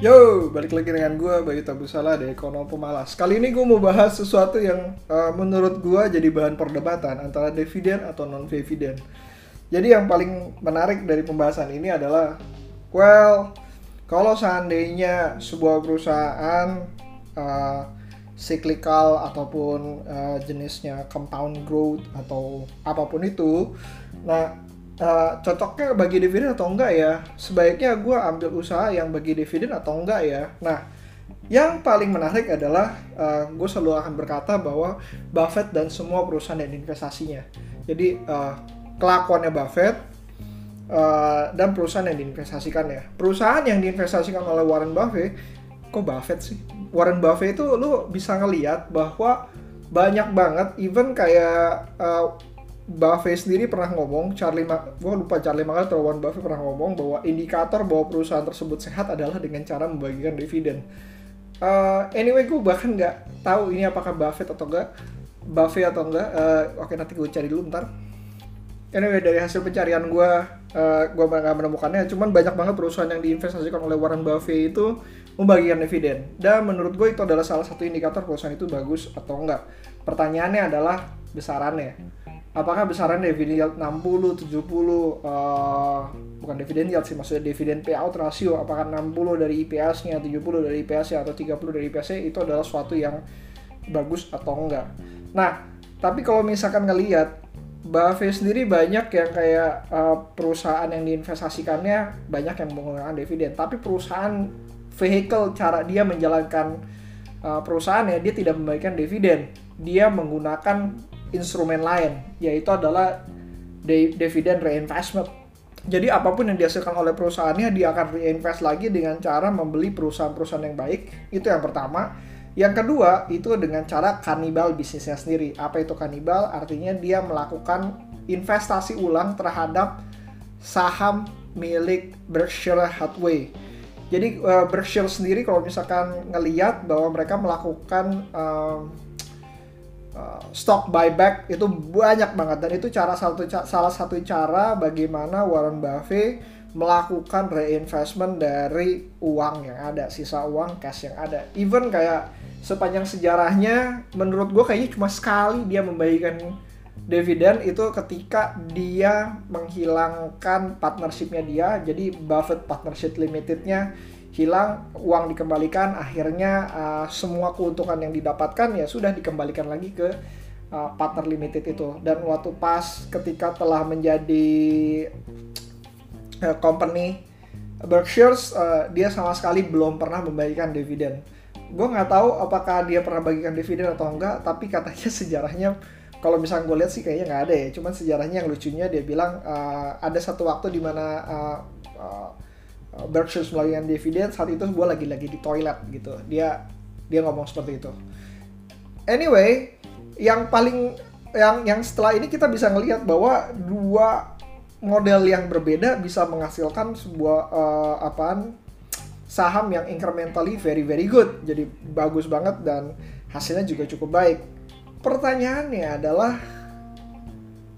Yo, balik lagi dengan gue Bayu Tabusala dari Ekonom Pemalas. Kali ini gue mau bahas sesuatu yang uh, menurut gue jadi bahan perdebatan antara dividen atau non dividen. Jadi yang paling menarik dari pembahasan ini adalah, well, kalau seandainya sebuah perusahaan uh, cyclical ataupun uh, jenisnya compound growth atau apa pun itu, nah uh, cocoknya bagi dividen atau enggak ya? Sebaiknya gue ambil usaha yang bagi dividen atau enggak ya? Nah yang paling menarik adalah uh, gue selalu akan berkata bahwa Buffett dan semua perusahaan dan investasinya. Jadi uh, kelakuannya Buffett uh, dan perusahaan yang diinvestasikan ya. Perusahaan yang diinvestasikan oleh Warren Buffett kok Buffett sih? Warren Buffett itu lu bisa ngeliat bahwa banyak banget even kayak uh, Buffett sendiri pernah ngomong, Charlie, gue lupa Charlie Munger atau Warren Buffett pernah ngomong bahwa indikator bahwa perusahaan tersebut sehat adalah dengan cara membagikan dividen. Uh, anyway, gue bahkan nggak tahu ini apakah Buffett atau enggak, Buffett atau enggak. Uh, Oke, nanti gue cari dulu ntar. Anyway, dari hasil pencarian gue, uh, gue nggak menemukannya. Cuman banyak banget perusahaan yang diinvestasikan oleh Warren Buffett itu membagikan dividen. Dan menurut gue itu adalah salah satu indikator perusahaan itu bagus atau enggak. Pertanyaannya adalah besarannya apakah besaran dividen yield 60, 70 uh, bukan dividen yield sih maksudnya dividen payout rasio apakah 60 dari IPS-nya, 70 dari IPS-nya atau 30 dari IPS-nya itu adalah suatu yang bagus atau enggak. Nah, tapi kalau misalkan ngelihat Buffett sendiri banyak yang kayak uh, perusahaan yang diinvestasikannya banyak yang menggunakan dividen, tapi perusahaan vehicle cara dia menjalankan uh, perusahaannya dia tidak membagikan dividen, dia menggunakan instrumen lain yaitu adalah dividen reinvestment. Jadi apa pun yang dihasilkan oleh perusahaannya dia akan reinvest lagi dengan cara membeli perusahaan-perusahaan yang baik. Itu yang pertama. Yang kedua itu dengan cara kanibal bisnisnya sendiri. Apa itu kanibal? Artinya dia melakukan investasi ulang terhadap saham milik Berkshire Hathaway. Jadi uh, Berkshire sendiri kalau misalkan ngeliat bahwa mereka melakukan uh, uh, stock buyback itu banyak banget dan itu cara satu salah satu cara bagaimana Warren Buffett melakukan reinvestment dari uang yang ada, sisa uang cash yang ada. Even kayak sepanjang sejarahnya menurut gue kayaknya cuma sekali dia membagikan dividen itu ketika dia menghilangkan partnershipnya dia jadi Buffett Partnership Limitednya hilang uang dikembalikan akhirnya uh, semua keuntungan yang didapatkan ya sudah dikembalikan lagi ke uh, partner limited itu. Dan waktu pas ketika telah menjadi uh, company Berkshire uh, dia sama sekali belum pernah membagikan dividen. Gue nggak tahu apakah dia pernah bagikan dividen atau enggak tapi katanya sejarahnya kalau misalnya gue lihat sih kayaknya nggak ada ya. Cuman sejarahnya yang lucunya dia bilang uh, ada satu waktu di mana uh, uh, Berkshire melakukan dividen saat itu gue lagi-lagi di toilet gitu. Dia dia ngomong seperti itu. Anyway yang paling yang yang setelah ini kita bisa ngelihat bahwa dua model yang berbeda bisa menghasilkan sebuah uh, apaan saham yang incrementally very very good. Jadi bagus banget dan hasilnya juga cukup baik. Pertanyaannya adalah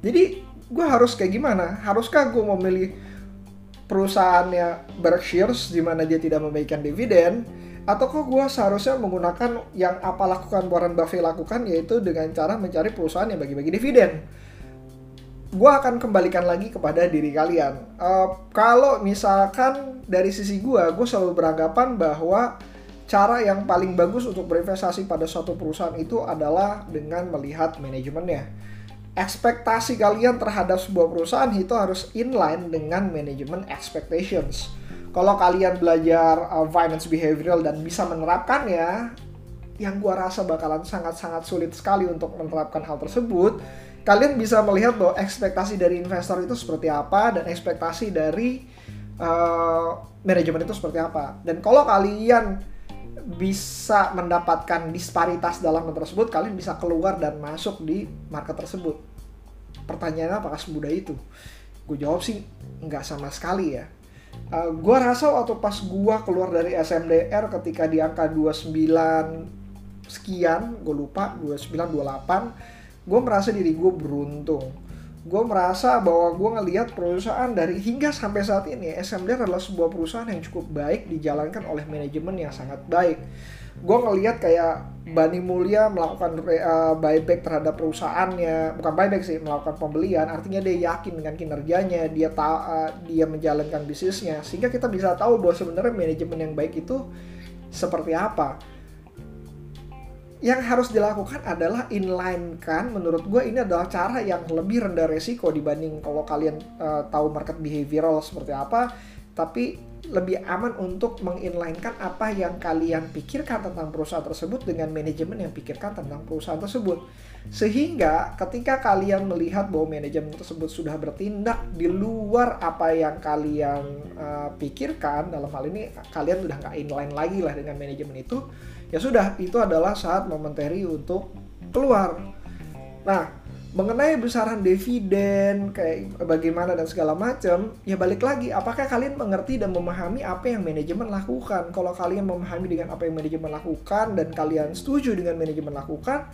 jadi gue harus kayak gimana? Haruskah gue memilih perusahaannya Berkshire di mana dia tidak membagikan dividen atau kok gue seharusnya menggunakan yang apa lakukan Warren Buffett lakukan yaitu dengan cara mencari perusahaan yang bagi-bagi dividen? Gue akan kembalikan lagi kepada diri kalian. Uh, kalau misalkan dari sisi gue gue selalu beranggapan bahwa cara yang paling bagus untuk berinvestasi pada suatu perusahaan itu adalah dengan melihat manajemennya ekspektasi kalian terhadap sebuah perusahaan itu harus inline dengan manajemen expectations. Kalau kalian belajar uh, finance behavioral dan bisa menerapkannya, yang gua rasa bakalan sangat-sangat sulit sekali untuk menerapkan hal tersebut. Kalian bisa melihat bahwa ekspektasi dari investor itu seperti apa dan ekspektasi dari uh, manajemen itu seperti apa. Dan kalau kalian bisa mendapatkan disparitas dalam hal tersebut, kalian bisa keluar dan masuk di market tersebut. Pertanyaannya apakah semudah itu? Gue jawab sih nggak sama sekali ya. Uh, gue rasa waktu pas gue keluar dari SMDR ketika di angka 29 sekian, gue lupa, 29, 28, gue merasa diri gue beruntung. gue merasa bahwa gue ngelihat perusahaan dari hingga sampai saat ini SMD adalah sebuah perusahaan yang cukup baik dijalankan oleh manajemen yang sangat baik. Gue ngelihat kayak Bani Mulya melakukan uh, buyback terhadap perusahaannya, bukan buyback sih, melakukan pembelian. Artinya dia yakin dengan kinerjanya, dia tahu uh, dia menjalankan bisnisnya, sehingga kita bisa tahu bahwa sebenarnya manajemen yang baik itu seperti apa. Yang harus dilakukan adalah inline kan menurut gue ini adalah cara yang lebih rendah resiko dibanding kalau kalian uh, tahu market behavioral seperti apa. Tapi lebih aman untuk menginlinekan apa yang kalian pikirkan tentang perusahaan tersebut dengan manajemen yang pikirkan tentang perusahaan tersebut. Sehingga ketika kalian melihat bahwa manajemen tersebut sudah bertindak di luar apa yang kalian uh, pikirkan dalam hal ini kalian sudah nggak inline lagi lah dengan manajemen itu ya sudah itu adalah saat momentary untuk keluar. Nah mengenai besaran dividen kayak bagaimana dan segala macam ya balik lagi apakah kalian mengerti dan memahami apa yang manajemen lakukan? Kalau kalian memahami dengan apa yang manajemen lakukan dan kalian setuju dengan manajemen lakukan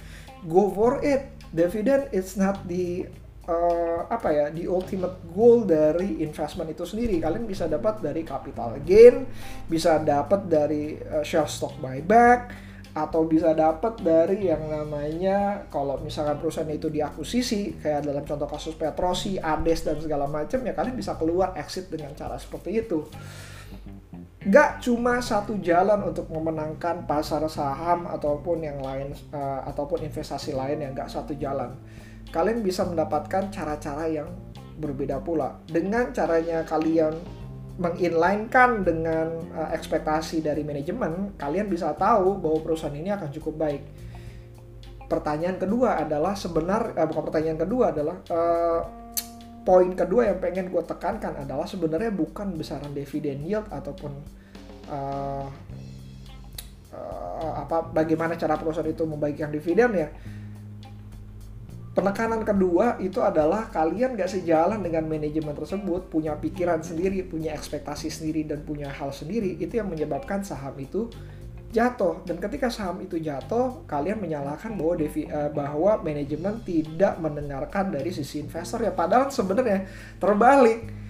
go for it. Dividen it's not the uh, apa ya the ultimate goal dari investment itu sendiri. Kalian bisa dapat dari capital gain bisa dapat dari uh, share stock buyback atau bisa dapat dari yang namanya kalau misalkan perusahaan itu diakuisisi kayak dalam contoh kasus Petrosi, Ades dan segala macam ya kalian bisa keluar exit dengan cara seperti itu. Gak cuma satu jalan untuk memenangkan pasar saham ataupun yang lain uh, ataupun investasi lain yang gak satu jalan. Kalian bisa mendapatkan cara-cara yang berbeda pula. Dengan caranya kalian menginlinekan dengan uh, ekspektasi dari manajemen, kalian bisa tahu bahwa perusahaan ini akan cukup baik. Pertanyaan kedua adalah sebenar, uh, bukan pertanyaan kedua adalah uh, poin kedua yang pengen gue tekankan adalah sebenarnya bukan besaran dividen yield ataupun uh, uh, apa bagaimana cara perusahaan itu membagikan dividen ya penekanan kedua itu adalah kalian gak sejalan dengan manajemen tersebut, punya pikiran sendiri, punya ekspektasi sendiri, dan punya hal sendiri, itu yang menyebabkan saham itu jatuh. Dan ketika saham itu jatuh, kalian menyalahkan bahwa devi, uh, bahwa manajemen tidak mendengarkan dari sisi investor ya. Padahal sebenarnya terbalik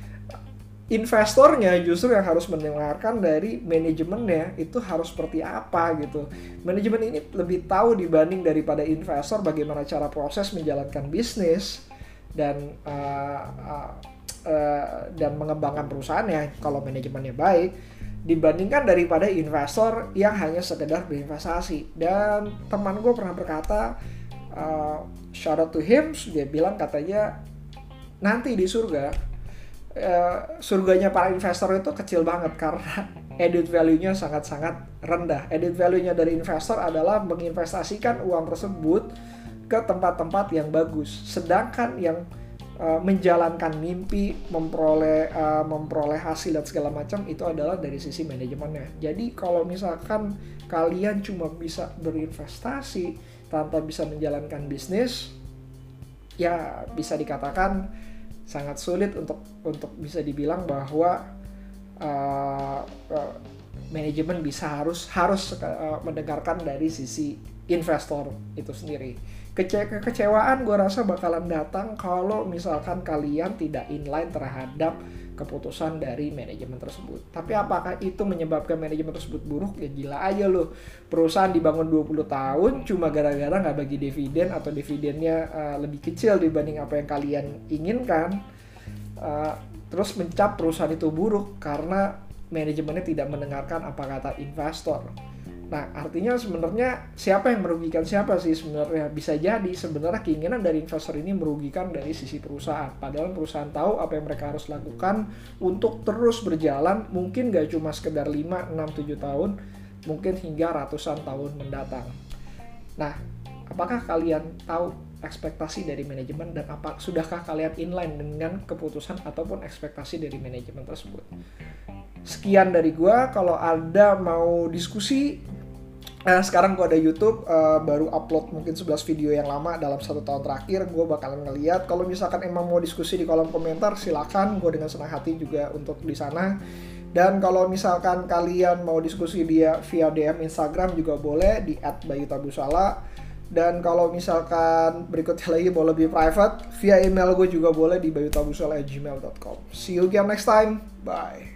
investornya justru yang harus mendengarkan dari manajemennya itu harus seperti apa gitu. Manajemen ini lebih tahu dibanding daripada investor bagaimana cara proses menjalankan bisnis dan uh, uh, uh, dan mengembangkan perusahaannya kalau manajemennya baik dibandingkan daripada investor yang hanya sekedar berinvestasi. Dan teman gue pernah berkata, uh, shout out to him, dia bilang katanya nanti di surga uh, surganya para investor itu kecil banget karena edit value-nya sangat-sangat rendah. Edit value-nya dari investor adalah menginvestasikan uang tersebut ke tempat-tempat yang bagus. Sedangkan yang uh, menjalankan mimpi, memperoleh uh, memperoleh hasil dan segala macam itu adalah dari sisi manajemennya. Jadi kalau misalkan kalian cuma bisa berinvestasi tanpa bisa menjalankan bisnis, ya bisa dikatakan sangat sulit untuk untuk bisa dibilang bahwa uh, uh, manajemen bisa harus harus uh, mendengarkan dari sisi investor itu sendiri. Kece kekecewaan gue rasa bakalan datang kalau misalkan kalian tidak inline terhadap keputusan dari manajemen tersebut. Tapi apakah itu menyebabkan manajemen tersebut buruk? Ya gila aja loh. Perusahaan dibangun 20 tahun cuma gara-gara nggak bagi dividen atau dividennya uh, lebih kecil dibanding apa yang kalian inginkan. Uh, terus mencap perusahaan itu buruk karena manajemennya tidak mendengarkan apa kata investor Nah, artinya sebenarnya siapa yang merugikan siapa sih sebenarnya? Bisa jadi sebenarnya keinginan dari investor ini merugikan dari sisi perusahaan. Padahal perusahaan tahu apa yang mereka harus lakukan untuk terus berjalan, mungkin gak cuma sekedar 5, 6, 7 tahun, mungkin hingga ratusan tahun mendatang. Nah, apakah kalian tahu ekspektasi dari manajemen dan apa sudahkah kalian inline dengan keputusan ataupun ekspektasi dari manajemen tersebut? Sekian dari gua. Kalau ada mau diskusi Nah, sekarang gue ada YouTube, uh, baru upload mungkin 11 video yang lama dalam satu tahun terakhir. Gue bakalan ngeliat. Kalau misalkan emang mau diskusi di kolom komentar, silakan. Gue dengan senang hati juga untuk di sana. Dan kalau misalkan kalian mau diskusi dia via DM Instagram juga boleh di @bayutabusala. Dan kalau misalkan berikutnya lagi mau lebih private, via email gue juga boleh di bayutabusol@gmail.com. See you again next time. Bye.